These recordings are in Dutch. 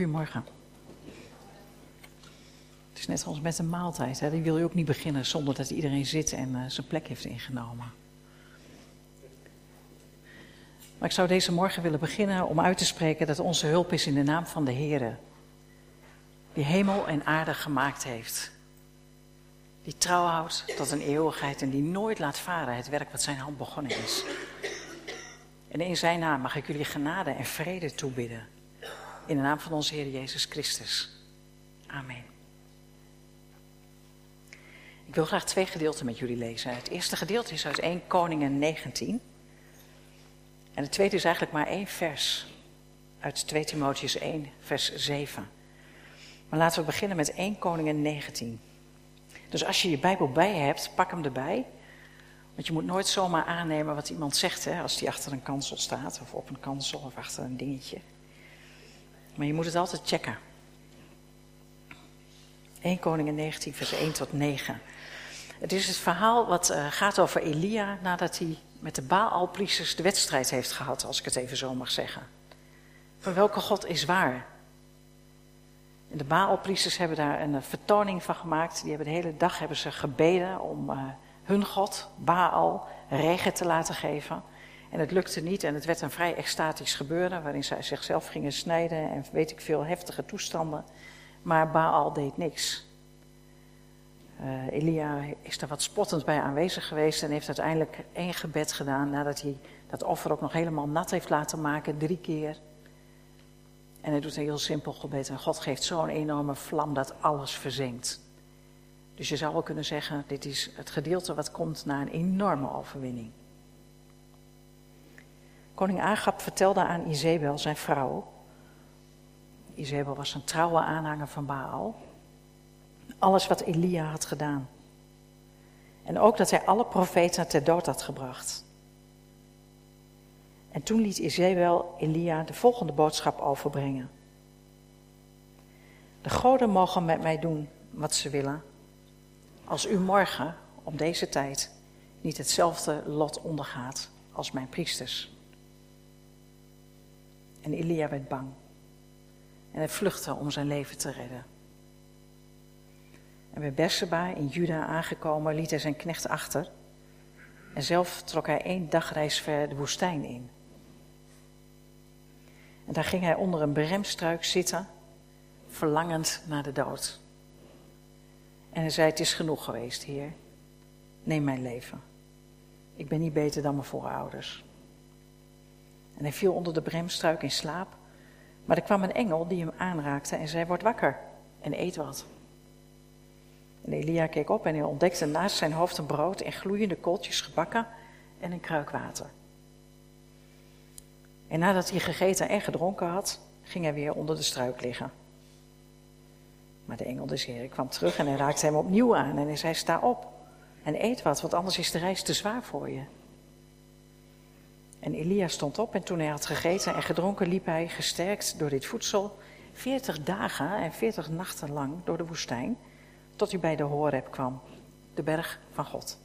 Goedemorgen. Het is net als met een maaltijd. Hè? Die wil je ook niet beginnen zonder dat iedereen zit en uh, zijn plek heeft ingenomen. Maar ik zou deze morgen willen beginnen om uit te spreken dat onze hulp is in de naam van de Heer. Die hemel en aarde gemaakt heeft. Die trouw houdt tot een eeuwigheid en die nooit laat varen het werk wat zijn hand begonnen is. En in zijn naam mag ik jullie genade en vrede toebidden. In de naam van onze Heer Jezus Christus. Amen. Ik wil graag twee gedeelten met jullie lezen. Het eerste gedeelte is uit 1 Koningen 19. En het tweede is eigenlijk maar één vers. Uit 2 Timotheus 1, vers 7. Maar laten we beginnen met 1 Koningen 19. Dus als je je Bijbel bij hebt, pak hem erbij. Want je moet nooit zomaar aannemen wat iemand zegt, hè, als die achter een kansel staat, of op een kansel, of achter een dingetje. Maar je moet het altijd checken. 1 Koningen 19, vers 1 tot 9. Het is het verhaal wat uh, gaat over Elia nadat hij met de Baalpriesters de wedstrijd heeft gehad, als ik het even zo mag zeggen. Van welke God is waar? En de Baalpriesters hebben daar een vertoning van gemaakt. Die hebben de hele dag hebben ze gebeden om uh, hun God, Baal, regen te laten geven. En het lukte niet en het werd een vrij extatisch gebeuren, waarin zij zichzelf gingen snijden en weet ik veel heftige toestanden. Maar Baal deed niks. Uh, Elia is daar wat spottend bij aanwezig geweest en heeft uiteindelijk één gebed gedaan nadat hij dat offer ook nog helemaal nat heeft laten maken, drie keer. En hij doet een heel simpel gebed en God geeft zo'n enorme vlam dat alles verzinkt. Dus je zou wel kunnen zeggen, dit is het gedeelte wat komt na een enorme overwinning. Koning Agab vertelde aan Izebel, zijn vrouw. Izebel was een trouwe aanhanger van Baal. Alles wat Elia had gedaan. En ook dat hij alle profeten ter dood had gebracht. En toen liet Izebel Elia de volgende boodschap overbrengen. De goden mogen met mij doen wat ze willen, als u morgen, om deze tijd, niet hetzelfde lot ondergaat als mijn priesters. En Elia werd bang. En hij vluchtte om zijn leven te redden. En bij Berseba in Juda aangekomen liet hij zijn knecht achter. En zelf trok hij één dagreis ver de woestijn in. En daar ging hij onder een beremstruik zitten, verlangend naar de dood. En hij zei: Het is genoeg geweest, Heer. Neem mijn leven. Ik ben niet beter dan mijn voorouders. En hij viel onder de bremstruik in slaap. Maar er kwam een engel die hem aanraakte en zei: Word wakker en eet wat. En Elia keek op en hij ontdekte naast zijn hoofd een brood en gloeiende kooltjes gebakken en een kruik water. En nadat hij gegeten en gedronken had, ging hij weer onder de struik liggen. Maar de engel des Heren kwam terug en hij raakte hem opnieuw aan en hij zei: Sta op en eet wat, want anders is de reis te zwaar voor je. En Elia stond op en toen hij had gegeten en gedronken, liep hij, gesterkt door dit voedsel, veertig dagen en veertig nachten lang door de woestijn, tot hij bij de Horeb kwam, de berg van God.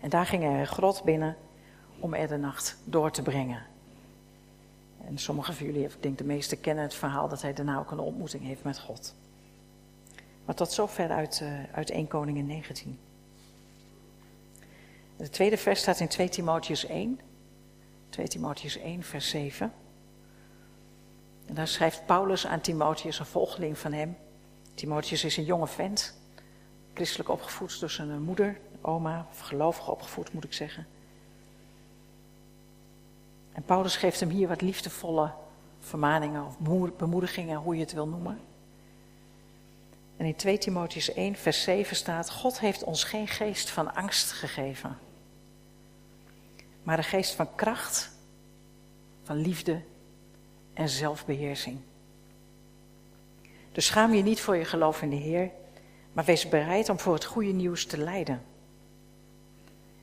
En daar ging hij een grot binnen om er de nacht door te brengen. En sommigen van jullie, ik denk de meesten, kennen het verhaal dat hij daarna ook een ontmoeting heeft met God. Maar tot zover uit, uh, uit 1 Koningen 19. De tweede vers staat in 2 Timotheus 1. 2 Timotheus 1, vers 7. En daar schrijft Paulus aan Timotheus, een volgeling van hem. Timotheus is een jonge vent, christelijk opgevoed door zijn moeder, oma, gelovig opgevoed moet ik zeggen. En Paulus geeft hem hier wat liefdevolle vermaningen of bemoedigingen, hoe je het wil noemen. En in 2 Timotheus 1, vers 7 staat: God heeft ons geen geest van angst gegeven, maar een geest van kracht, van liefde en zelfbeheersing. Dus schaam je niet voor je geloof in de Heer, maar wees bereid om voor het goede nieuws te lijden.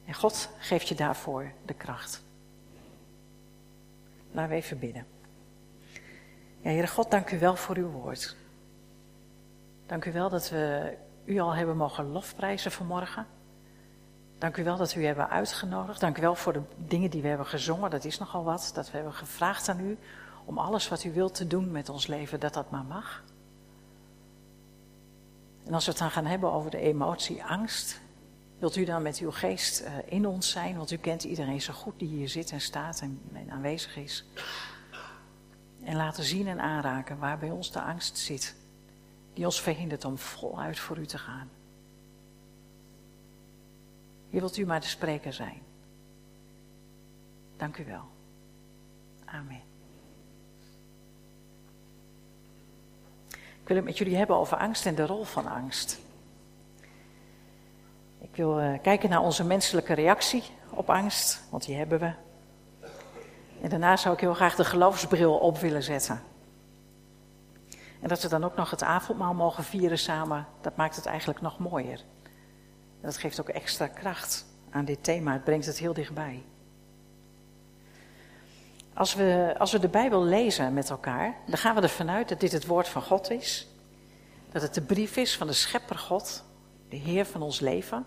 En God geeft je daarvoor de kracht. Laten we even bidden. Ja, Heere God, dank u wel voor uw woord. Dank u wel dat we u al hebben mogen lofprijzen vanmorgen. Dank u wel dat u hebben uitgenodigd. Dank u wel voor de dingen die we hebben gezongen. Dat is nogal wat. Dat we hebben gevraagd aan u om alles wat u wilt te doen met ons leven, dat dat maar mag. En als we het dan gaan hebben over de emotie angst, wilt u dan met uw geest eh, in ons zijn? Want u kent iedereen zo goed die hier zit en staat en, en aanwezig is. En laten zien en aanraken waar bij ons de angst zit, die ons verhindert om voluit voor u te gaan. Hier wilt u maar de spreker zijn. Dank u wel. Amen. Ik wil het met jullie hebben over angst en de rol van angst. Ik wil uh, kijken naar onze menselijke reactie op angst, want die hebben we. En daarna zou ik heel graag de geloofsbril op willen zetten. En dat we dan ook nog het avondmaal mogen vieren samen, dat maakt het eigenlijk nog mooier. Dat geeft ook extra kracht aan dit thema, het brengt het heel dichtbij. Als we, als we de Bijbel lezen met elkaar, dan gaan we ervan uit dat dit het woord van God is. Dat het de brief is van de Schepper God, de Heer van ons leven.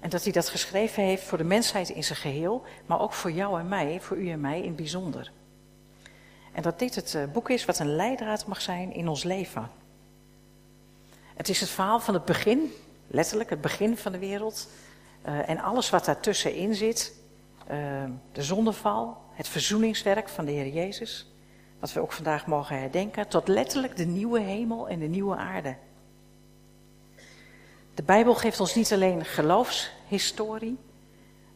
En dat hij dat geschreven heeft voor de mensheid in zijn geheel, maar ook voor jou en mij, voor u en mij in het bijzonder. En dat dit het eh, boek is wat een leidraad mag zijn in ons leven. Het is het verhaal van het begin, letterlijk het begin van de wereld. Uh, en alles wat daartussenin zit. Uh, de zondeval, het verzoeningswerk van de Heer Jezus. Wat we ook vandaag mogen herdenken. Tot letterlijk de nieuwe hemel en de nieuwe aarde. De Bijbel geeft ons niet alleen geloofshistorie,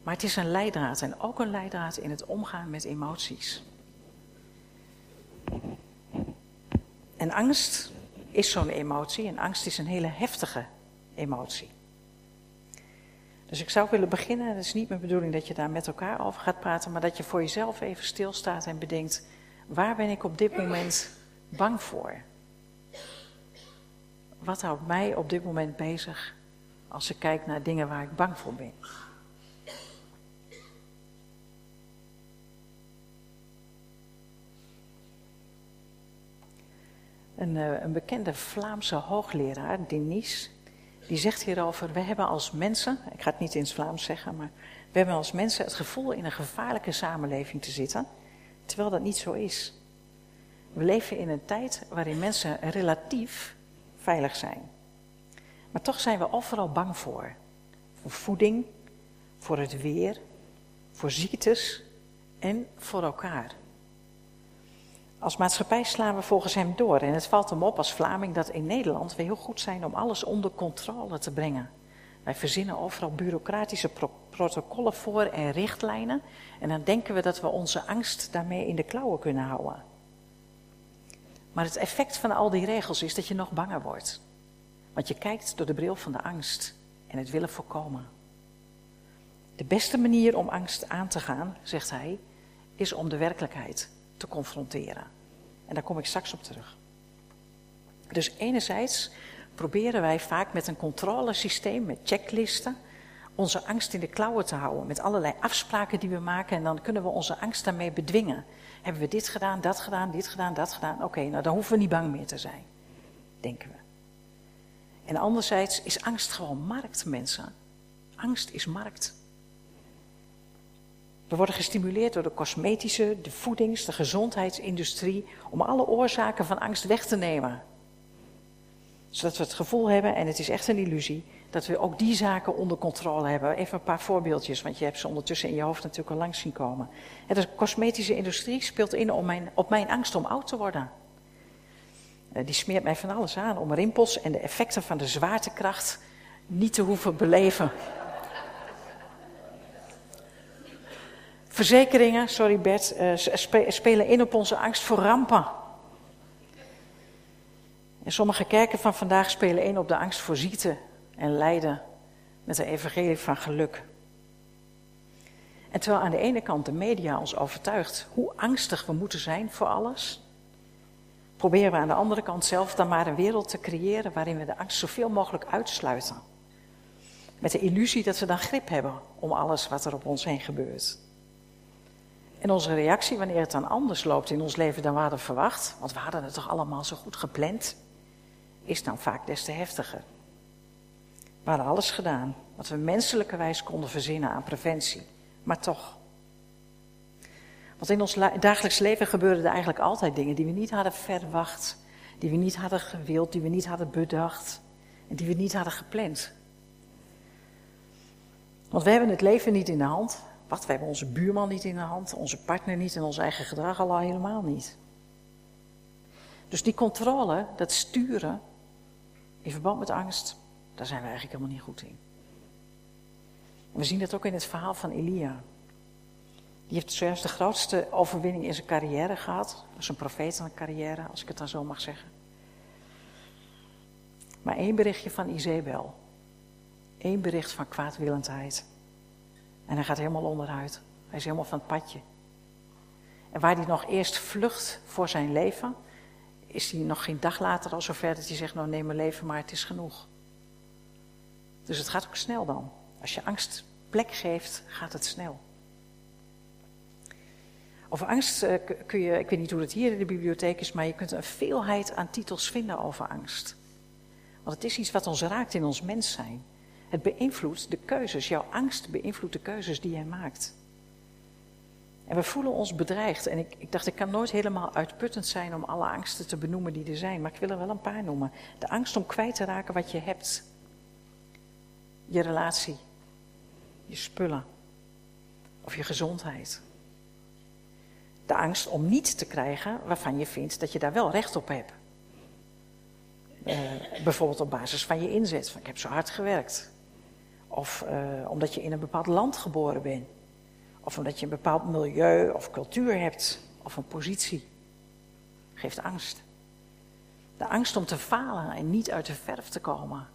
maar het is een leidraad en ook een leidraad in het omgaan met emoties. En angst is zo'n emotie en angst is een hele heftige emotie. Dus ik zou willen beginnen, het is niet mijn bedoeling dat je daar met elkaar over gaat praten, maar dat je voor jezelf even stilstaat en bedenkt, waar ben ik op dit moment bang voor? Wat houdt mij op dit moment bezig als ik kijk naar dingen waar ik bang voor ben? Een, eh, een, bekende Vlaamse hoogleraar, Denise, die zegt hierover: We hebben als mensen, ik ga het niet in het Vlaams zeggen, maar we hebben als mensen het gevoel in een gevaarlijke samenleving te zitten, terwijl dat niet zo is. We leven in een tijd waarin mensen relatief veilig zijn. Maar toch zijn we overal bang voor. Voor voeding, voor het weer, voor ziektes en voor elkaar. Als maatschappij slaan we volgens hem door. En het valt hem op als Vlaming dat in Nederland we heel goed zijn om alles onder controle te brengen. Wij verzinnen overal bureaucratische pro protocollen voor en richtlijnen. En dan denken we dat we onze angst daarmee in de klauwen kunnen houden. Maar het effect van al die regels is dat je nog banger wordt. Want je kijkt door de bril van de angst en het willen voorkomen. De beste manier om angst aan te gaan, zegt hij, is om de werkelijkheid te confronteren. En daar kom ik straks op terug. Dus enerzijds proberen wij vaak met een controlesysteem, met checklisten, onze angst in de klauwen te houden. Met allerlei afspraken die we maken en dan kunnen we onze angst daarmee bedwingen. Hebben we dit gedaan, dat gedaan, dit gedaan, dat gedaan? Oké, nou dan hoeven we niet bang meer te zijn, denken we. En anderzijds is angst gewoon markt, mensen. Angst is markt. We worden gestimuleerd door de cosmetische, de voedings, de gezondheidsindustrie om alle oorzaken van angst weg te nemen. Zodat we het gevoel hebben, en het is echt een illusie, dat we ook die zaken onder controle hebben. Even een paar voorbeeldjes, want je hebt ze ondertussen in je hoofd natuurlijk al langs zien komen. De cosmetische industrie speelt in op mijn, op mijn angst om oud te worden. Eh, die smeert mij van alles aan om rimpels en de effecten van de zwaartekracht niet te hoeven beleven. Verzekeringen, sorry Bert, uh, spelen in op onze angst voor rampen. En sommige kerken van vandaag spelen in op de angst voor ziekte en lijden met de evangelie van geluk. En terwijl aan de ene kant de media ons overtuigt hoe angstig we moeten zijn voor alles, proberen we aan de andere kant zelf dan maar een wereld te creëren waarin we de angst zoveel mogelijk uitsluiten. Met de illusie dat we dan grip hebben om alles wat er op ons heen gebeurt. En onze reactie wanneer het dan anders loopt in ons leven dan we hadden verwacht, want we hadden het toch allemaal zo goed gepland, is dan vaak des te heftiger. We hadden alles gedaan wat we menselijkerwijs konden verzinnen aan preventie, maar toch. Want in ons dagelijks leven gebeuren er eigenlijk altijd dingen die we niet hadden verwacht, die we niet hadden gewild, die we niet hadden bedacht en die we niet hadden gepland. Want we hebben het leven niet in de hand. Wat, we hebben onze buurman niet in de hand, onze partner niet en ons eigen gedrag al helemaal niet. Dus die controle, dat sturen, in verband met angst, daar zijn we eigenlijk helemaal niet goed in. We zien dat ook in het verhaal van Elia. Die heeft zojuist de grootste overwinning in zijn carrière gehad. Dat is een profeet een carrière, als ik het dan zo mag zeggen. Maar één berichtje van Izebel. Eén bericht van kwaadwillendheid. En hij gaat helemaal onderuit. Hij is helemaal van het padje. En waar hij nog eerst vlucht voor zijn leven, is hij nog geen dag later al zover dat hij zegt: Nou, neem mijn leven, maar het is genoeg. Dus het gaat ook snel dan. Als je angst plek geeft, gaat het snel. Over angst eh, kun je, ik weet niet hoe het hier in de bibliotheek is, maar je kunt een veelheid aan titels vinden over angst. Want het is iets wat ons raakt in ons mens zijn. Het beïnvloedt de keuzes. Jouw angst beïnvloedt de keuzes die jij maakt. En we voelen ons bedreigd. En ik, ik, dacht, ik kan nooit helemaal uitputtend zijn om alle angsten te benoemen die er zijn. Maar ik wil er wel een paar noemen. De angst om kwijt te raken wat je hebt. Je relatie. Je spullen. Of je gezondheid. De angst om niet te krijgen waarvan je vindt dat je daar wel recht op hebt. Uh, bijvoorbeeld op basis van je inzet. Van, ik heb zo hard gewerkt. Of uh, omdat je in een bepaald land geboren bent. Of omdat je een bepaald milieu of cultuur hebt. Of een positie. Geeft angst. De angst om te falen en niet uit de verf te komen.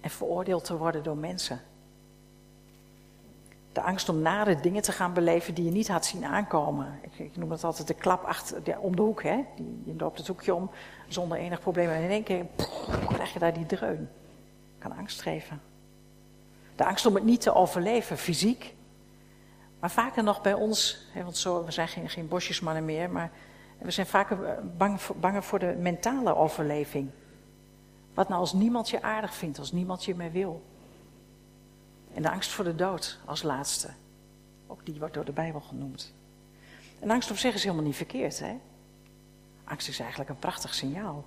En veroordeeld te worden door mensen. De angst om nare dingen te gaan beleven die je niet had zien aankomen. Ik, noem dat altijd de klap achter, om de hoek. Hè? Die, je loopt het hoekje om zonder enig probleem. En in één keer krijg je daar die dreun. Kan angst geven. De angst om het niet te overleven, fysiek. Maar vaker nog bij ons, want zo, we zijn geen, geen bosjesmannen meer, maar we zijn vaker eh, bang voor, voor de mentale overleving. Wat nou als niemand je aardig vindt, als niemand je meer wil? En de angst voor de dood als laatste. Ook die wordt door de Bijbel genoemd. En angst op zich is helemaal niet verkeerd, hè? Angst is eigenlijk een prachtig signaal.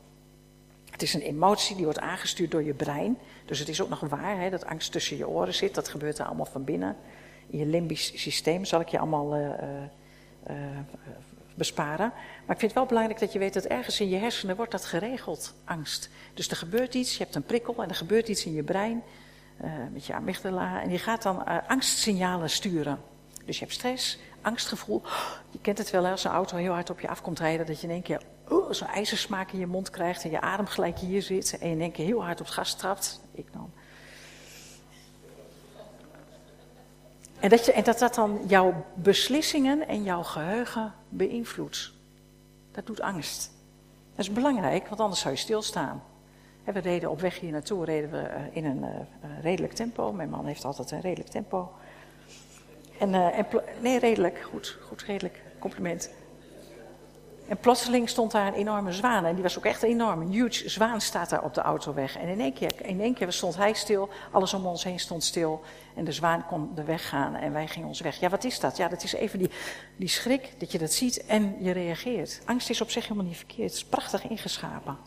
Het is een emotie die wordt aangestuurd door je brein. Dus het is ook nog waar hè, dat angst tussen je oren zit. Dat gebeurt er allemaal van binnen. In je limbisch systeem zal ik je allemaal uh, uh, besparen. Maar ik vind het wel belangrijk dat je weet dat ergens in je hersenen wordt dat geregeld, angst. Dus er gebeurt iets, je hebt een prikkel en er gebeurt iets in je brein. met je amygdala. En die gaat dan angstsignalen sturen. Dus je hebt stress, angstgevoel. Je kent het wel als een auto heel hard op je afkomt rijden. Dat je in één keer oh, zo'n ijzersmaak in je mond krijgt en je adem gelijk hier zit en je in één keer heel hard op het gas trapt. Ik dan. En dat, je, en dat dat dan jouw beslissingen en jouw geheugen beïnvloedt. Dat doet angst. Dat is belangrijk, want anders zou je stilstaan. We reden op weg hier naartoe reden we eh, in een eh, redelijk tempo. Mijn man heeft altijd een redelijk tempo. En, en nee, redelijk, goed, goed, redelijk, compliment. En plotseling stond daar een enorme zwaan. En die was ook echt enorm. Een huge zwaan staat daar op de autoweg. En in één, keer, in één keer stond hij stil. Alles om ons heen stond stil. En de zwaan kon de weg gaan. En wij gingen ons weg. Ja, wat is dat? Ja, dat is even die, die schrik dat je dat ziet en je reageert. Angst is op zich helemaal niet verkeerd. Het is prachtig ingeschapen.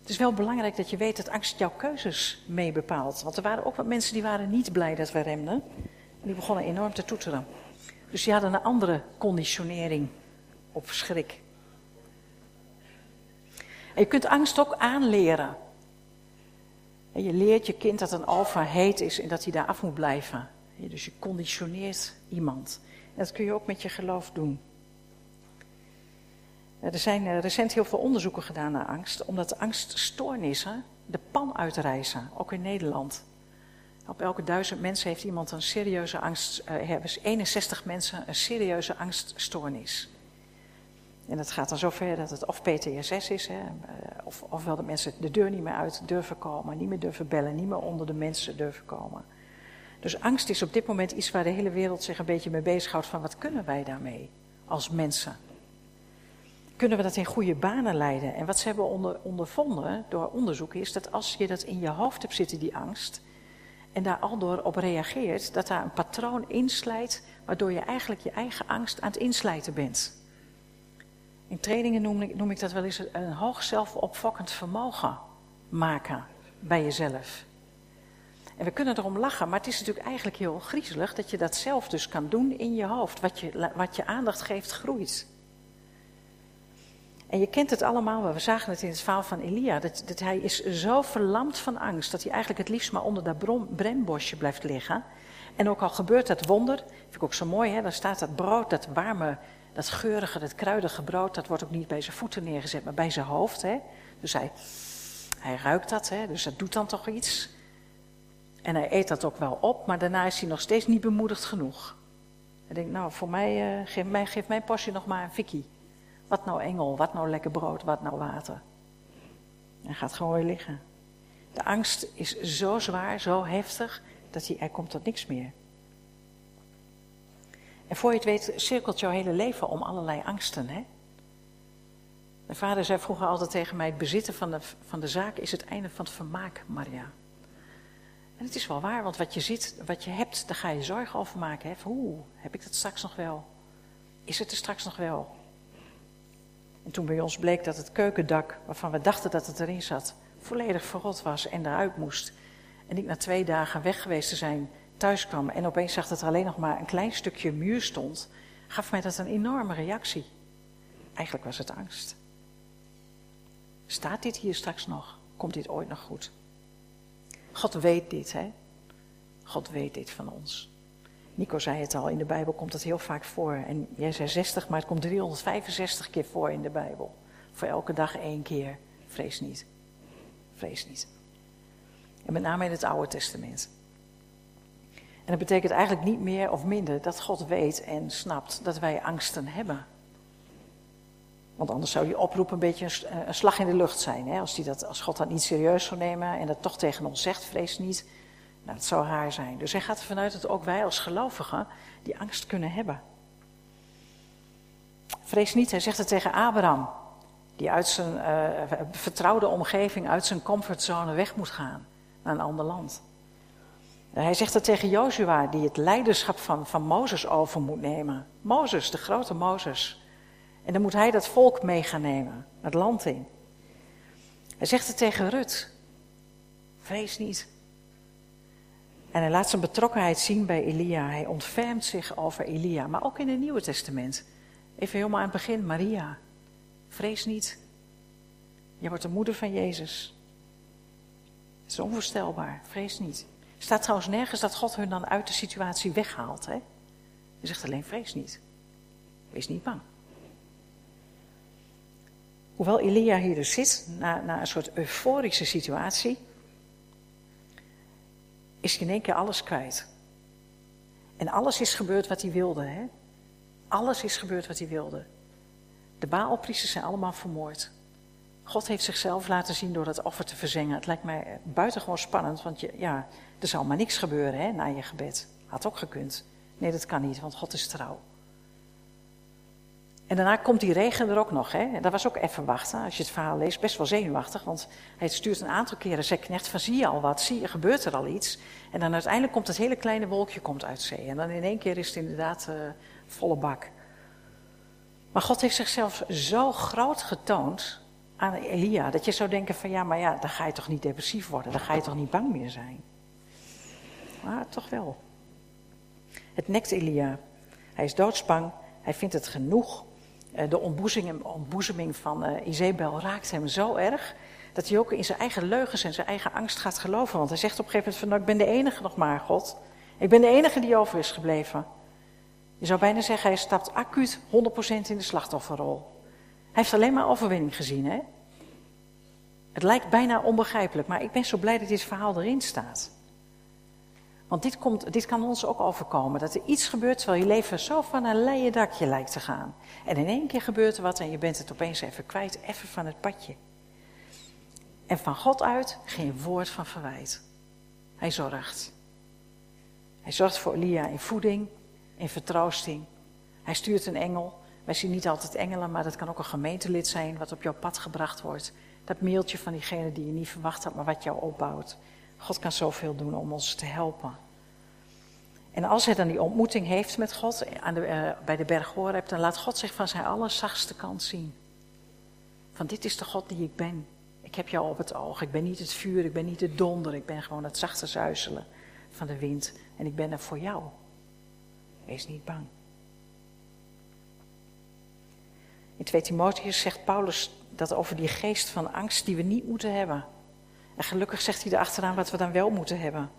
Het is wel belangrijk dat je weet dat angst jouw keuzes mee bepaalt. Want er waren ook wat mensen die waren niet blij dat we remden. Die begonnen enorm te toeteren. Dus die hadden een andere conditionering op schrik. En je kunt angst ook aanleren. En je leert je kind dat een alfa heet is en dat hij daar af moet blijven. Dus je conditioneert iemand. En dat kun je ook met je geloof doen. Er zijn eh, recent heel veel onderzoeken gedaan naar angst, omdat angststoornissen de pan uitreizen, ook in Nederland. Op elke duizend mensen heeft iemand een serieuze angst, uh, hebben 61 mensen een serieuze angststoornis. En dat gaat dan zover dat het of PTSS is, hè, eh, of, ofwel dat mensen de deur niet meer uit durven komen, niet meer durven bellen, niet meer onder de mensen durven komen. Dus angst is op dit moment iets waar de hele wereld zich een beetje mee bezighoudt van wat kunnen wij daarmee als mensen? Kunnen we dat in goede banen leiden? En wat ze hebben onder, ondervonden door onderzoek is dat als je dat in je hoofd hebt zitten, die angst, en daar al door op reageert, dat daar een patroon inslijt waardoor je eigenlijk je eigen angst aan het inslijten bent. In trainingen noem ik, noem ik dat wel eens een hoog zelfopfokkend vermogen maken bij jezelf. En we kunnen erom lachen, maar het is natuurlijk eigenlijk heel griezelig dat je dat zelf dus kan doen in je hoofd. Wat je, wat je aandacht geeft, groeit. En je kent het allemaal, we zagen het in het verhaal van Elia, dat, dat hij is zo verlamd van angst dat hij eigenlijk het liefst maar onder dat brembosje blijft liggen. En ook al gebeurt dat wonder, vind ik ook zo mooi, hè, dan staat dat brood, dat warme, dat geurige, dat kruidige brood, dat wordt ook niet bij zijn voeten neergezet, maar bij zijn hoofd. Hè. Dus hij, hij ruikt dat, hè, dus dat doet dan toch iets. En hij eet dat ook wel op, maar daarna is hij nog steeds niet bemoedigd genoeg. Hij denkt, nou, voor mij, uh, geef, mij mijn portie nog maar een fikkie. Wat nou engel, wat nou lekker brood, wat nou water. Hij gaat gewoon weer liggen. De angst is zo zwaar, zo heftig, dat hij, hij komt tot niks meer. En voor je het weet, cirkelt jouw hele leven om allerlei angsten. Hè? Mijn vader zei vroeger altijd tegen mij: het bezitten van de, van de zaak is het einde van het vermaak, Maria. En het is wel waar, want wat je ziet, wat je hebt, daar ga je zorgen over maken. Hè? Oeh, heb ik dat straks nog wel? Is het er straks nog wel? En toen bij ons bleek dat het keukendak, waarvan we dachten dat het erin zat, volledig verrot was en eruit moest. En ik na twee dagen weg geweest te zijn thuis kwam en opeens zag dat er alleen nog maar een klein stukje muur stond, gaf mij dat een enorme reactie. Eigenlijk was het angst. Staat dit hier straks nog? Komt dit ooit nog goed? God weet dit, hè? God weet dit van ons. Nico zei het al, in de Bijbel komt het heel vaak voor. En jij zei 60, maar het komt 365 keer voor in de Bijbel. Voor elke dag één keer. Vrees niet. Vrees niet. En met name in het Oude Testament. En dat betekent eigenlijk niet meer of minder dat God weet en snapt dat wij angsten hebben. Want anders zou die oproep een beetje een, een slag in de lucht zijn. Hè? Als, die dat, als God dat niet serieus zou nemen en dat toch tegen ons zegt, vrees niet. Nou, dat zou raar zijn. Dus hij gaat ervan uit dat ook wij als gelovigen die angst kunnen hebben. Vrees niet, hij zegt het tegen Abraham, die uit zijn uh, vertrouwde omgeving, uit zijn comfortzone weg moet gaan naar een ander land. Hij zegt het tegen Joshua, die het leiderschap van, van Mozes over moet nemen. Mozes, de grote Mozes. En dan moet hij dat volk mee gaan nemen, het land in. Hij zegt het tegen Rut. Vrees niet. En hij laat zijn betrokkenheid zien bij Elia. Hij ontfermt zich over Elia, maar ook in het Nieuwe Testament. Even helemaal aan het begin, Maria. Vrees niet. Je wordt de moeder van Jezus. Het is onvoorstelbaar. Vrees niet. Er staat trouwens nergens dat God hun dan uit de situatie weghaalt. Hè? Hij zegt alleen vrees niet. Wees niet bang. Hoewel Elia hier dus zit, na, na een soort euforische situatie, is in één keer alles kwijt. En alles is gebeurd wat hij wilde. Hè? Alles is gebeurd wat hij wilde. De Baalpriesters zijn allemaal vermoord. God heeft zichzelf laten zien door dat offer te verzengen. Het lijkt mij buitengewoon spannend, want je, ja, er zal maar niks gebeuren hè, na je gebed. Had ook gekund. Nee, dat kan niet, want God is trouw. En daarna komt die regen er ook nog. Hè? Dat was ook even wachten. Als je het verhaal leest, best wel zenuwachtig. Want hij stuurt een aantal keren zijn knecht van zie je al wat, zie je, gebeurt er al iets. En dan uiteindelijk komt het hele kleine wolkje komt uit zee. En dan in één keer is het inderdaad uh, volle bak. Maar God heeft zichzelf zo groot getoond aan Elia. Dat je zou denken van ja, maar ja, dan ga je toch niet depressief worden. Dan ga je toch niet bang meer zijn. Maar toch wel. Het nekt Elia. Hij is doodsbang. Hij vindt het genoeg. Eh, de ontboezeming van uh, raakt hem zo erg. Dat hij ook in zijn eigen leugens en zijn eigen angst gaat geloven. Want hij zegt op een gegeven moment van, nou, ik ben de enige nog maar, God. Ik ben de enige die over is gebleven. Je zou bijna zeggen, hij stapt acuut 100% in de slachtofferrol. Hij heeft alleen maar overwinning gezien, hè? Het lijkt bijna onbegrijpelijk, maar ik ben zo blij dat dit verhaal erin staat. Want dit, komt, dit kan ons ook overkomen. Dat er iets gebeurt terwijl je leven zo van een leien dakje lijkt te gaan. En in één keer gebeurt er wat en je bent het opeens even kwijt, even van het padje. En van God uit geen woord van verwijt. Hij zorgt. Hij zorgt voor Elia in voeding, in vertroosting. Hij stuurt een engel. Wij zien niet altijd engelen, maar dat kan ook een gemeentelid zijn wat op jouw pad gebracht wordt. Dat mailtje van diegene die je niet verwacht had, maar wat jou opbouwt. God kan zoveel doen om ons te helpen. En als hij dan die ontmoeting heeft met God aan de, uh, bij de berg Horeb, dan laat God zich van zijn allerzachtste kant zien. Van dit is de God die ik ben. Ik heb jou op het oog. Ik ben niet het vuur, ik ben niet de donder. Ik ben gewoon het zachte zuizelen van de wind. En ik ben er voor jou. Wees niet bang. In 2 Timotheus zegt Paulus dat over die geest van angst die we niet moeten hebben. En gelukkig zegt hij erachteraan wat we dan wel moeten hebben.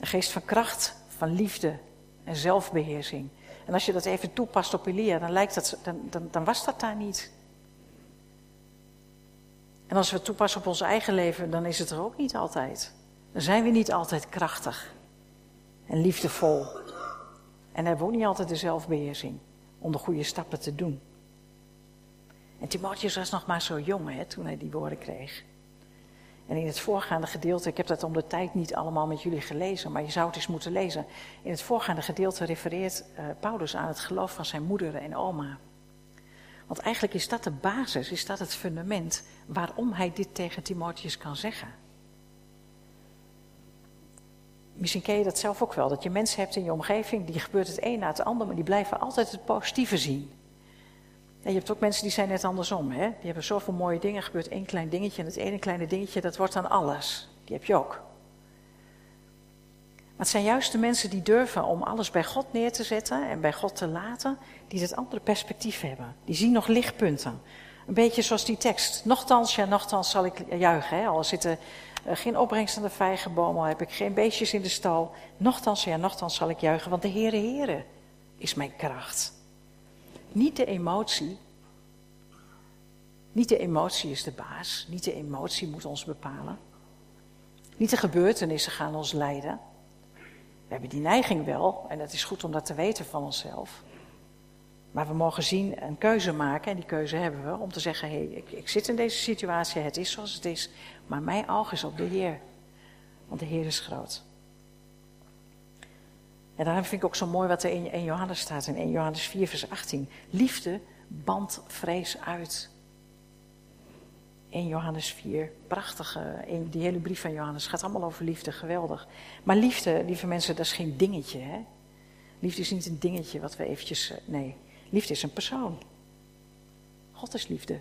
Een geest van kracht, van liefde en zelfbeheersing. En als je dat even toepast op Elia, dan, lijkt dat, dan, dan, was dat daar niet. En als we het toepassen op ons eigen leven, dan is het er ook niet altijd. Dan zijn we niet altijd krachtig en liefdevol. En hebben we niet altijd de zelfbeheersing om de goede stappen te doen. En Timotheus was nog maar zo jong hè, toen hij die woorden kreeg. En in het voorgaande gedeelte, ik heb dat om de tijd niet allemaal met jullie gelezen, maar je zou het eens moeten lezen. In het voorgaande gedeelte refereert uh, Paulus aan het geloof van zijn moeder en oma. Want eigenlijk is dat de basis, is dat het fundament waarom hij dit tegen Timotheus kan zeggen. Misschien ken je dat zelf ook wel, dat je mensen hebt in je omgeving, die gebeurt het een na het ander, maar die blijven altijd het positieve zien. Je hebt ook mensen die zijn net andersom. Hè? Die hebben zoveel mooie dingen, gebeurt één klein dingetje en het ene kleine dingetje, dat wordt dan alles. Die heb je ook. Maar het zijn juist de mensen die durven om alles bij God neer te zetten en bij God te laten, die dat andere perspectief hebben. Die zien nog lichtpunten. Een beetje zoals die tekst. Nochtans, ja, nochtans zal ik juichen. Hè? Al zitten uh, geen opbrengst aan de vijgenboom, al heb ik geen beestjes in de stal. Nochtans, ja, nochtans zal ik juichen, want de Heere, Heere is mijn kracht. Niet de emotie. Niet de emotie is de baas. Niet de emotie moet ons bepalen. Niet de gebeurtenissen gaan ons leiden. We hebben die neiging wel, en het is goed om dat te weten van onszelf. Maar we mogen zien, een keuze maken, en die keuze hebben we, om te zeggen, hé, hey, ik, ik zit in deze situatie, het is zoals het is, maar mijn oog is op de Heer. Want de Heer is groot. En daarom vind ik ook zo mooi wat er in 1 Johannes staat, in 1 Johannes 4, vers 18. Liefde bandt vrees uit. 1 Johannes 4, prachtige, die hele brief van Johannes gaat allemaal over liefde, geweldig. Maar liefde, lieve mensen, dat is geen dingetje. Hè? Liefde is niet een dingetje wat we eventjes, eh, nee, liefde is een persoon. God is liefde.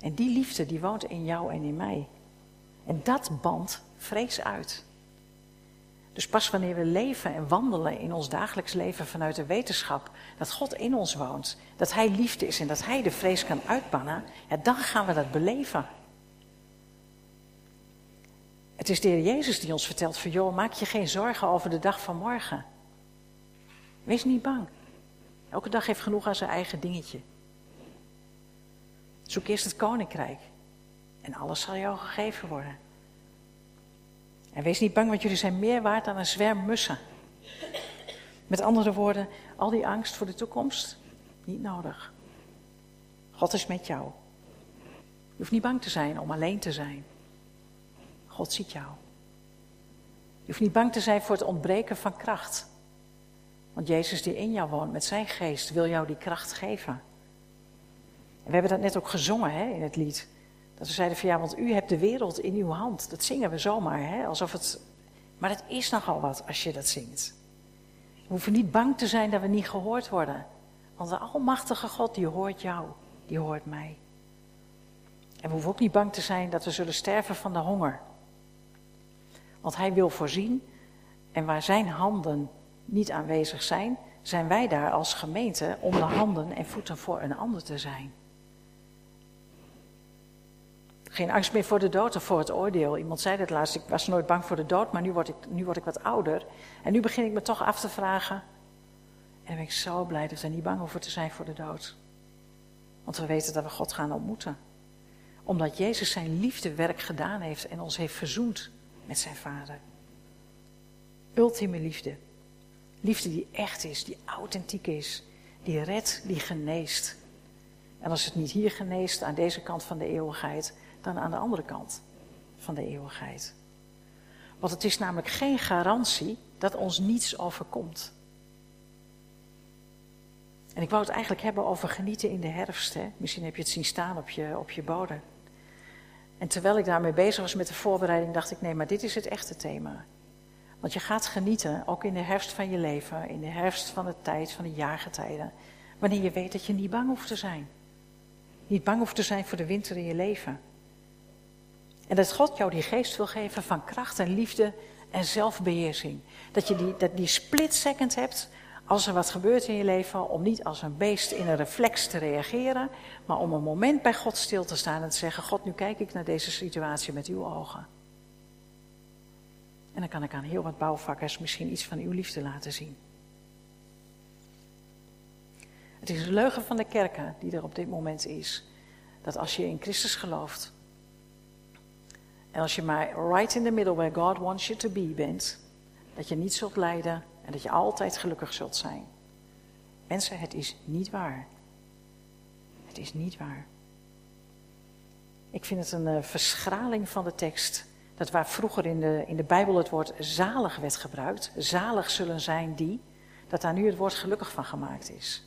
En die liefde die woont in jou en in mij. En dat bandt vrees uit. Dus pas wanneer we leven en wandelen in ons dagelijks leven vanuit de wetenschap dat God in ons woont, dat Hij liefde is en dat Hij de vrees kan uitbannen, dan gaan we dat beleven. Het is de Heer Jezus die ons vertelt van joh, maak je geen zorgen over de dag van morgen. Wees niet bang. Elke dag heeft genoeg aan zijn eigen dingetje. Zoek eerst het koninkrijk en alles zal jou gegeven worden. En wees niet bang, want jullie zijn meer waard dan een zwerm mussen. Met andere woorden, al die angst voor de toekomst, niet nodig. God is met jou. Je hoeft niet bang te zijn om alleen te zijn. God ziet jou. Je hoeft niet bang te zijn voor het ontbreken van kracht. Want Jezus die in jou woont met zijn geest wil jou die kracht geven. En we hebben dat net ook gezongen hè, in het lied. Dat we zeiden van ja, want u hebt de wereld in uw hand. Dat zingen we zomaar, hè? alsof het. Maar het is nogal wat als je dat zingt. We hoeven niet bang te zijn dat we niet gehoord worden. Want de Almachtige God, die hoort jou, die hoort mij. En we hoeven ook niet bang te zijn dat we zullen sterven van de honger. Want Hij wil voorzien. En waar Zijn handen niet aanwezig zijn, zijn wij daar als gemeente om de handen en voeten voor een ander te zijn. Geen angst meer voor de dood of voor het oordeel. Iemand zei dat laatst, ik was nooit bang voor de dood, maar nu word ik, nu word ik wat ouder. En nu begin ik me toch af te vragen. En ben ik zo blij dat we niet bang hoeven te zijn voor de dood. Want we weten dat we God gaan ontmoeten. Omdat Jezus zijn liefdewerk gedaan heeft en ons heeft verzoend met zijn Vader. Ultieme liefde. Liefde die echt is, die authentiek is, die redt, die geneest. En als het niet hier geneest, aan deze kant van de eeuwigheid, dan aan de andere kant van de eeuwigheid. Want het is namelijk geen garantie dat ons niets overkomt. En ik wou het eigenlijk hebben over genieten in de herfst. Hè? Misschien heb je het zien staan op je, op je bodem. En terwijl ik daarmee bezig was met de voorbereiding, dacht ik: nee, maar dit is het echte thema. Want je gaat genieten, ook in de herfst van je leven, in de herfst van de tijd, van de jaargetijden. Wanneer je weet dat je niet bang hoeft te zijn. Niet bang hoeft te zijn voor de winter in je leven. En dat God jou die geest wil geven van kracht en liefde en zelfbeheersing. Dat je die, dat die split second hebt als er wat gebeurt in je leven, om niet als een beest in een reflex te reageren, maar om een moment bij God stil te staan en te zeggen: God, nu kijk ik naar deze situatie met uw ogen. En dan kan ik aan heel wat bouwvakkers misschien iets van uw liefde laten zien. Het is een leugen van de kerken die er op dit moment is. Dat als je in Christus gelooft. En als je maar right in the middle where God wants you to be bent. Dat je niet zult lijden en dat je altijd gelukkig zult zijn. Mensen, het is niet waar. Het is niet waar. Ik vind het een uh, verschraling van de tekst. Dat waar vroeger in de, in de Bijbel het woord zalig werd gebruikt, zalig zullen zijn die, dat daar nu het woord gelukkig van gemaakt is.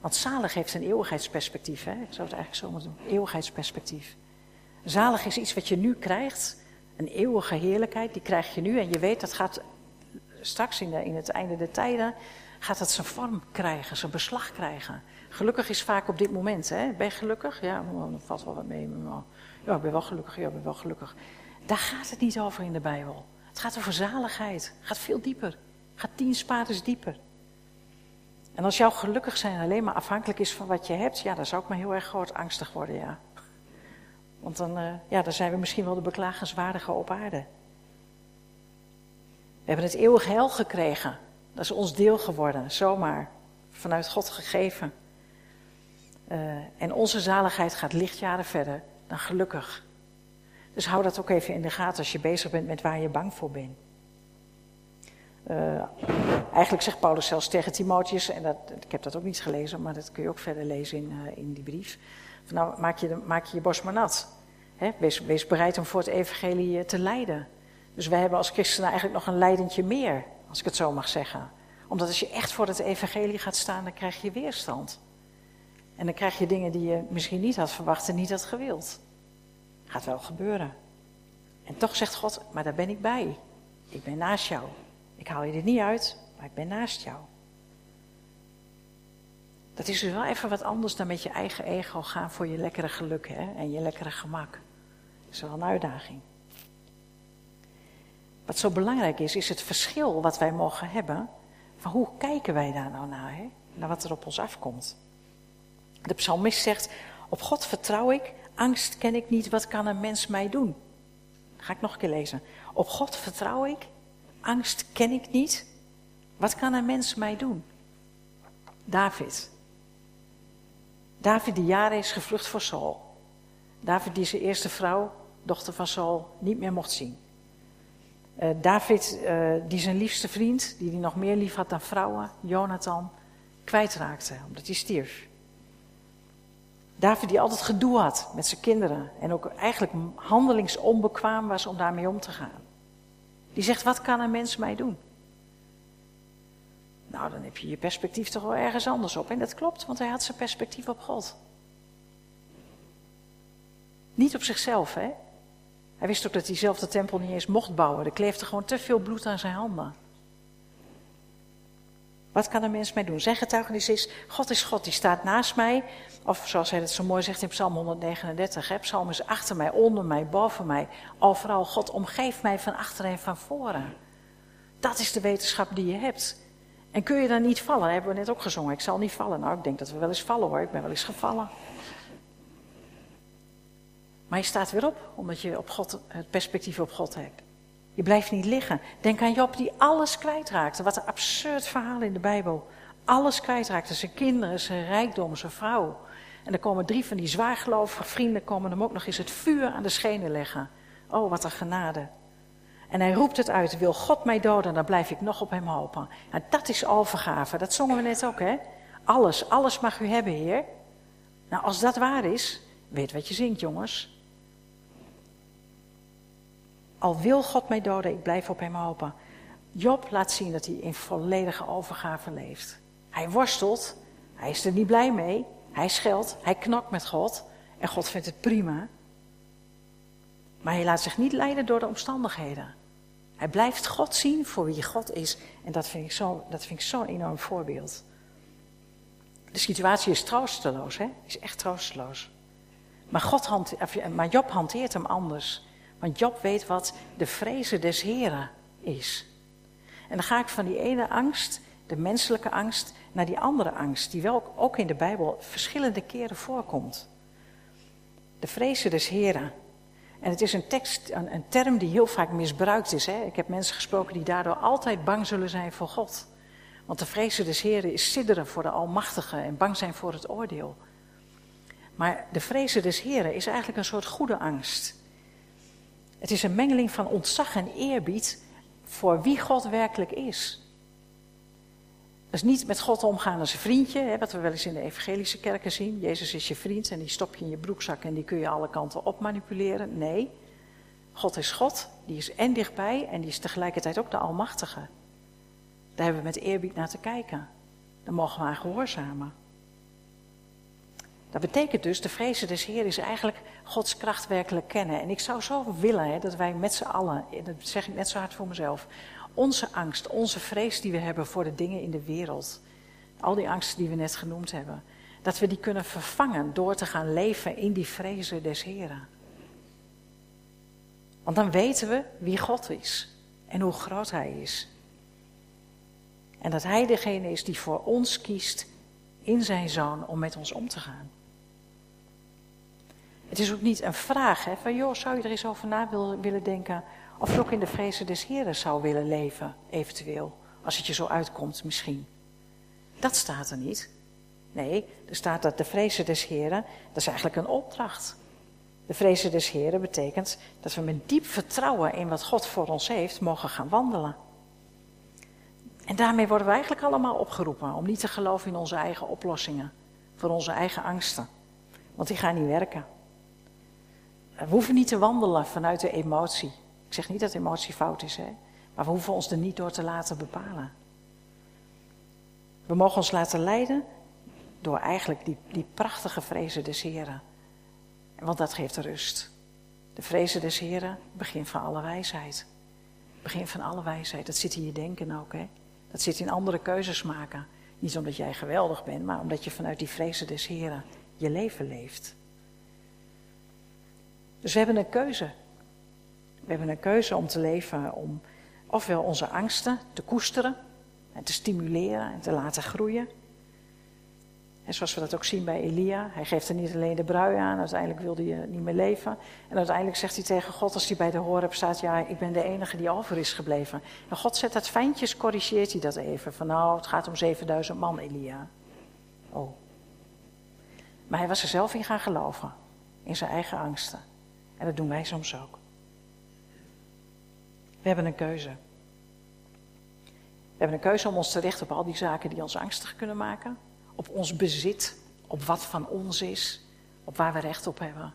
Want zalig heeft een eeuwigheidsperspectief, hè? Ik zou het eigenlijk zo moeten doen, eeuwigheidsperspectief. Zalig is iets wat je nu krijgt, een eeuwige heerlijkheid, die krijg je nu en je weet dat gaat straks in, in het einde der tijden, gaat het zijn vorm krijgen, zijn beslag krijgen. Gelukkig is vaak op dit moment, hè? ben je gelukkig? Ja, dan valt wel wat mee. Ja, ik ben wel gelukkig, ja, ik ben wel gelukkig. Daar gaat het niet over in de Bijbel. Het gaat over zaligheid, het gaat veel dieper, gaat tien spaters dieper. En als jouw gelukkig zijn alleen maar afhankelijk is van wat je hebt, ja, dan zou ik maar heel erg groot angstig worden, ja. Want dan, uh, ja, dan zijn we misschien wel de beklagenswaardige op aarde. We hebben het eeuwig heil gekregen. Dat is ons deel geworden, zomaar. Vanuit God gegeven. Uh, en onze zaligheid gaat lichtjaren verder dan gelukkig. Dus hou dat ook even in de gaten als je bezig bent met waar je bang voor bent. Uh, eigenlijk zegt Paulus zelfs tegen Timotheus, en dat, ik heb dat ook niet gelezen, maar dat kun je ook verder lezen in, in die brief. Van nou, maak je, maak je je maar nat. Wees, wees, bereid om voor het evangelie te lijden. Dus wij hebben als christenen eigenlijk nog een leidentje meer, als ik het zo mag zeggen. Omdat als je echt voor het evangelie gaat staan, dan krijg je weerstand. En dan krijg je dingen die je misschien niet had verwacht en niet had gewild. Gaat wel gebeuren. En toch zegt God, maar daar ben ik bij. Ik ben naast jou. Ik haal je er niet uit, maar ik ben naast jou. Dat is dus wel even wat anders dan met je eigen ego gaan voor je lekkere geluk hè? en je lekkere gemak. Dat is wel een uitdaging. Wat zo belangrijk is, is het verschil wat wij mogen hebben. Van hoe kijken wij daar nou naar, hè? naar wat er op ons afkomt. De psalmist zegt, op God vertrouw ik, angst ken ik niet, wat kan een mens mij doen? ga ik nog een keer lezen. Op God vertrouw ik, angst ken ik niet, wat kan een mens mij doen? David. David die jaren is gevlucht voor Saul. David die zijn eerste vrouw, dochter van Saul, niet meer mocht zien. Uh, David uh, die zijn liefste vriend, die hij nog meer lief had dan vrouwen, Jonathan, kwijtraakte omdat hij stierf. David die altijd gedoe had met zijn kinderen en ook eigenlijk handelingsonbekwaam was om daarmee om te gaan. Die zegt, wat kan een mens mij doen? Nou, dan heb je je perspectief toch wel ergens anders op. En dat klopt, want hij had zijn perspectief op God. Niet op zichzelf, hè? Hij wist ook dat hij zelf de tempel niet eens mocht bouwen. Er kleefde gewoon te veel bloed aan zijn handen. Wat kan een mens mij doen? Zijn getuigenis is, God is God, die staat naast mij. Of zoals hij het zo mooi zegt in Psalm 139. Hè? Psalm is achter mij, onder mij, boven mij. Overal, God omgeeft mij van achter en van voren. Dat is de wetenschap die je hebt. En kun je dan niet vallen? Hebben we net ook gezongen. Ik zal niet vallen. Nou, ik denk dat we wel eens vallen hoor. Ik ben wel eens gevallen. Maar je staat weer op, omdat je op God, het perspectief op God hebt. Je blijft niet liggen. Denk aan Job die alles kwijtraakte. Wat een absurd verhaal in de Bijbel. Alles kwijtraakte. Zijn kinderen, zijn rijkdom, zijn vrouw. En dan komen drie van die zwaargelovige vrienden komen hem ook nog eens het vuur aan de schenen leggen. Oh, wat een genade. En hij roept het uit, wil God mij doden, dan blijf ik nog op hem hopen. En dat is overgave, dat zongen we net ook, hè? Alles, alles mag u hebben, Heer. Nou, als dat waar is, weet wat je zingt, jongens. Al wil God mij doden, ik blijf op hem hopen. Job laat zien dat hij in volledige overgave leeft. Hij worstelt, hij is er niet blij mee, hij scheldt, hij knokt met God en God vindt het prima. Maar hij laat zich niet leiden door de omstandigheden. Hij blijft God zien voor wie God is. En dat vind ik zo'n zo enorm voorbeeld. De situatie is troosteloos, hè? Is echt troosteloos. Maar, God maar Job hanteert hem anders. Want Job weet wat de vrezen des Heren is. En dan ga ik van die ene angst, de menselijke angst, naar die andere angst, die wel ook in de Bijbel verschillende keren voorkomt. De vrezen des Heren. En het is een, tekst, een, een term die heel vaak misbruikt is. Hè? Ik heb mensen gesproken die daardoor altijd bang zullen zijn voor God. Want de vrezen des Heren is sidderen voor de Almachtige en bang zijn voor het oordeel. Maar de vrezen des Heren is eigenlijk een soort goede angst. Het is een mengeling van ontzag en eerbied voor wie God werkelijk is. Dat is niet met God omgaan als een vriendje, hè, wat we wel eens in de evangelische kerken zien. Jezus is je vriend en die stop je in je broekzak en die kun je alle kanten op manipuleren. Nee, God is God, die is en dichtbij en die is tegelijkertijd ook de Almachtige. Daar hebben we met eerbied naar te kijken. Daar mogen we aan gehoorzamen. Dat betekent dus, de vrezen des Heer is eigenlijk Gods kracht werkelijk kennen. En ik zou zo willen hè, dat wij met z'n allen, en dat zeg ik net zo hard voor mezelf, onze angst, onze vrees die we hebben voor de dingen in de wereld, al die angsten die we net genoemd hebben, dat we die kunnen vervangen door te gaan leven in die vrezen des Heren. Want dan weten we wie God is en hoe groot Hij is. En dat Hij degene is die voor ons kiest in zijn zoon om met ons om te gaan. Het is ook niet een vraag hè, van, joh, zou je er eens over na willen denken of je ook in de vrezen des Heren zou willen leven, eventueel, als het je zo uitkomt misschien. Dat staat er niet. Nee, er staat dat de vrezen des Heren, dat is eigenlijk een opdracht. De vrezen des Heren betekent dat we met diep vertrouwen in wat God voor ons heeft mogen gaan wandelen. En daarmee worden we eigenlijk allemaal opgeroepen om niet te geloven in onze eigen oplossingen, voor onze eigen angsten. Want die gaan niet werken. We hoeven niet te wandelen vanuit de emotie. Ik zeg niet dat emotie fout is, hè? maar we hoeven ons er niet door te laten bepalen. We mogen ons laten leiden door eigenlijk die, die prachtige vrezen des Heren. Want dat geeft rust. De vrezen des Heren, begin van alle wijsheid. Begin van alle wijsheid. Dat zit in je denken ook, hè? Dat zit in andere keuzes maken. Niet omdat jij geweldig bent, maar omdat je vanuit die vrezen des Heren je leven leeft. Dus we hebben een keuze. We hebben een keuze om te leven, om ofwel onze angsten te koesteren en te stimuleren en te laten groeien. En zoals we dat ook zien bij Elia, hij geeft er niet alleen de brui aan, uiteindelijk wilde hij niet meer leven. En uiteindelijk zegt hij tegen God, als hij bij de Horeb staat, ja, ik ben de enige die over is gebleven. En God zet dat fijntjes, corrigeert hij dat even, van nou, het gaat om 7000 man, Elia. Oh. Maar hij was er zelf in gaan geloven, in zijn eigen angsten. En dat doen wij soms ook. We hebben een keuze. We hebben een keuze om ons te richten op al die zaken die ons angstig kunnen maken. Op ons bezit, op wat van ons is, op waar we recht op hebben.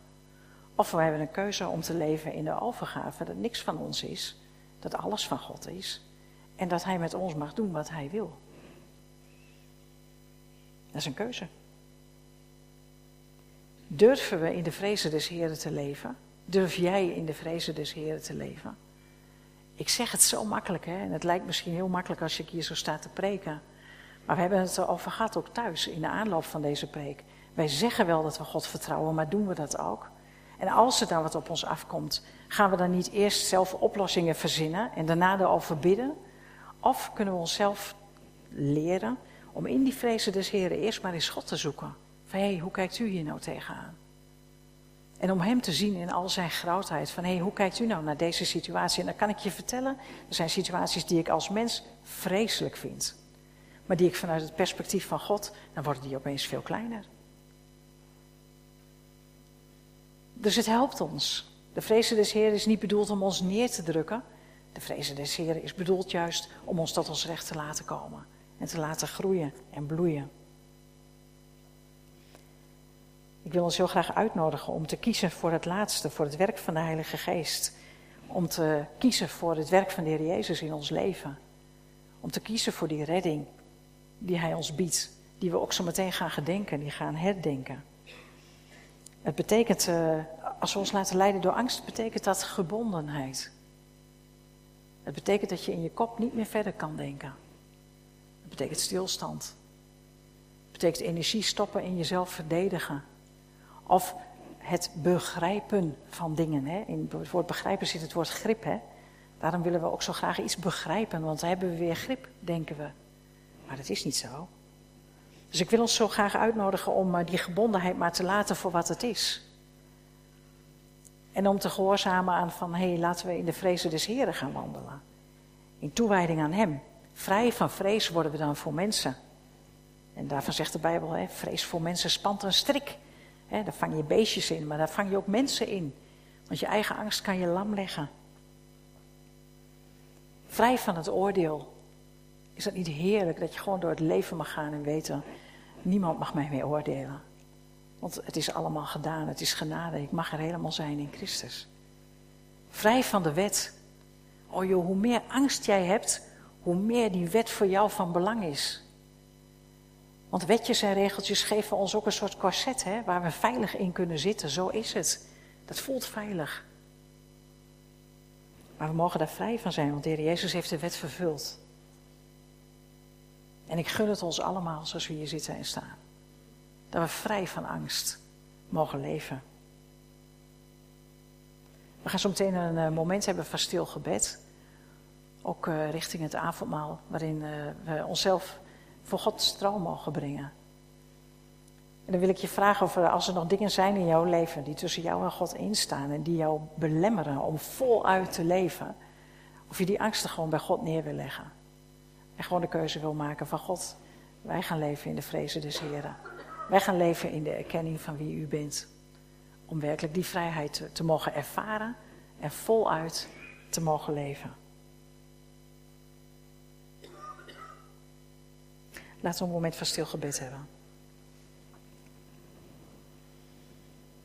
Of we hebben een keuze om te leven in de overgave dat niks van ons is, dat alles van God is. En dat Hij met ons mag doen wat Hij wil. Dat is een keuze. Durven we in de vrezen des Heren te leven? Durf jij in de vrezen des Heren te leven? Ik zeg het zo makkelijk, hè? en het lijkt misschien heel makkelijk als ik hier zo sta te preken. Maar we hebben het erover gehad ook thuis in de aanloop van deze preek. Wij zeggen wel dat we God vertrouwen, maar doen we dat ook? En als er dan wat op ons afkomt, gaan we dan niet eerst zelf oplossingen verzinnen en daarna erover bidden? Of kunnen we onszelf leren om in die vrezen des Heren eerst maar eens God te zoeken? Van hé, hey, hoe kijkt u hier nou tegenaan? En om hem te zien in al zijn grootheid. Van hé, hey, hoe kijkt u nou naar deze situatie? En dan kan ik je vertellen, er zijn situaties die ik als mens vreselijk vind. Maar die ik vanuit het perspectief van God, dan worden die opeens veel kleiner. Dus het helpt ons. De vrezen des Heeren is niet bedoeld om ons neer te drukken. De vrezen des Heeren is bedoeld juist om ons tot ons recht te laten komen. En te laten groeien en bloeien. Ik wil ons heel graag uitnodigen om te kiezen voor het laatste, voor het werk van de Heilige Geest. Om te kiezen voor het werk van de Heer Jezus in ons leven. Om te kiezen voor die redding die Hij ons biedt. Die we ook zo meteen gaan gedenken, die gaan herdenken. Het betekent, uh, als we ons laten leiden door angst, betekent dat gebondenheid. Het betekent dat je in je kop niet meer verder kan denken. Dat betekent stilstand. Dat betekent energie stoppen in jezelf verdedigen. Of het begrijpen van dingen. Hè. In het woord begrijpen zit het woord grip. Hè. Daarom willen we ook zo graag iets begrijpen, want dan hebben we weer grip, denken we. Maar dat is niet zo. Dus ik wil ons zo graag uitnodigen om eh, die gebondenheid maar te laten voor wat het is. En om te gehoorzamen aan van, hé, hey, laten we in de vrezen des Heren gaan wandelen. In toewijding aan Hem. Vrij van vrees worden we dan voor mensen. En daarvan zegt de Bijbel, hè, vrees voor mensen spant een strik. Daar vang je beestjes in, maar daar vang je ook mensen in. Want je eigen angst kan je lam leggen. Vrij van het oordeel. Is dat niet heerlijk dat je gewoon door het leven mag gaan en weten, niemand mag mij meer oordelen. Want het is allemaal gedaan, het is genade, ik mag er helemaal zijn in Christus. Vrij van de wet. Oh joh, hoe meer angst jij hebt, hoe meer die wet voor jou van belang is. Want wetjes en regeltjes geven ons ook een soort corset hè, waar we veilig in kunnen zitten. Zo is het. Dat voelt veilig. Maar we mogen daar vrij van zijn, want de Heer Jezus heeft de wet vervuld. En ik gun het ons allemaal zoals we hier zitten en staan. Dat we vrij van angst mogen leven. We gaan zo meteen een eh, moment hebben van stil gebed. Ook uh, richting het avondmaal, waarin uh, we onszelf voor Gods trouw mogen brengen. En dan wil ik je vragen of er, als er nog dingen zijn in jouw leven die tussen jou en God instaan en die jou belemmeren om voluit te leven, of je die angsten gewoon bij God neer wil leggen. En gewoon de keuze wil maken van God, wij gaan leven in de vrezen des Heren. Wij gaan leven in de erkenning van wie u bent. Om werkelijk die vrijheid te mogen ervaren en voluit te mogen leven. Laten we een moment van stil gebed hebben.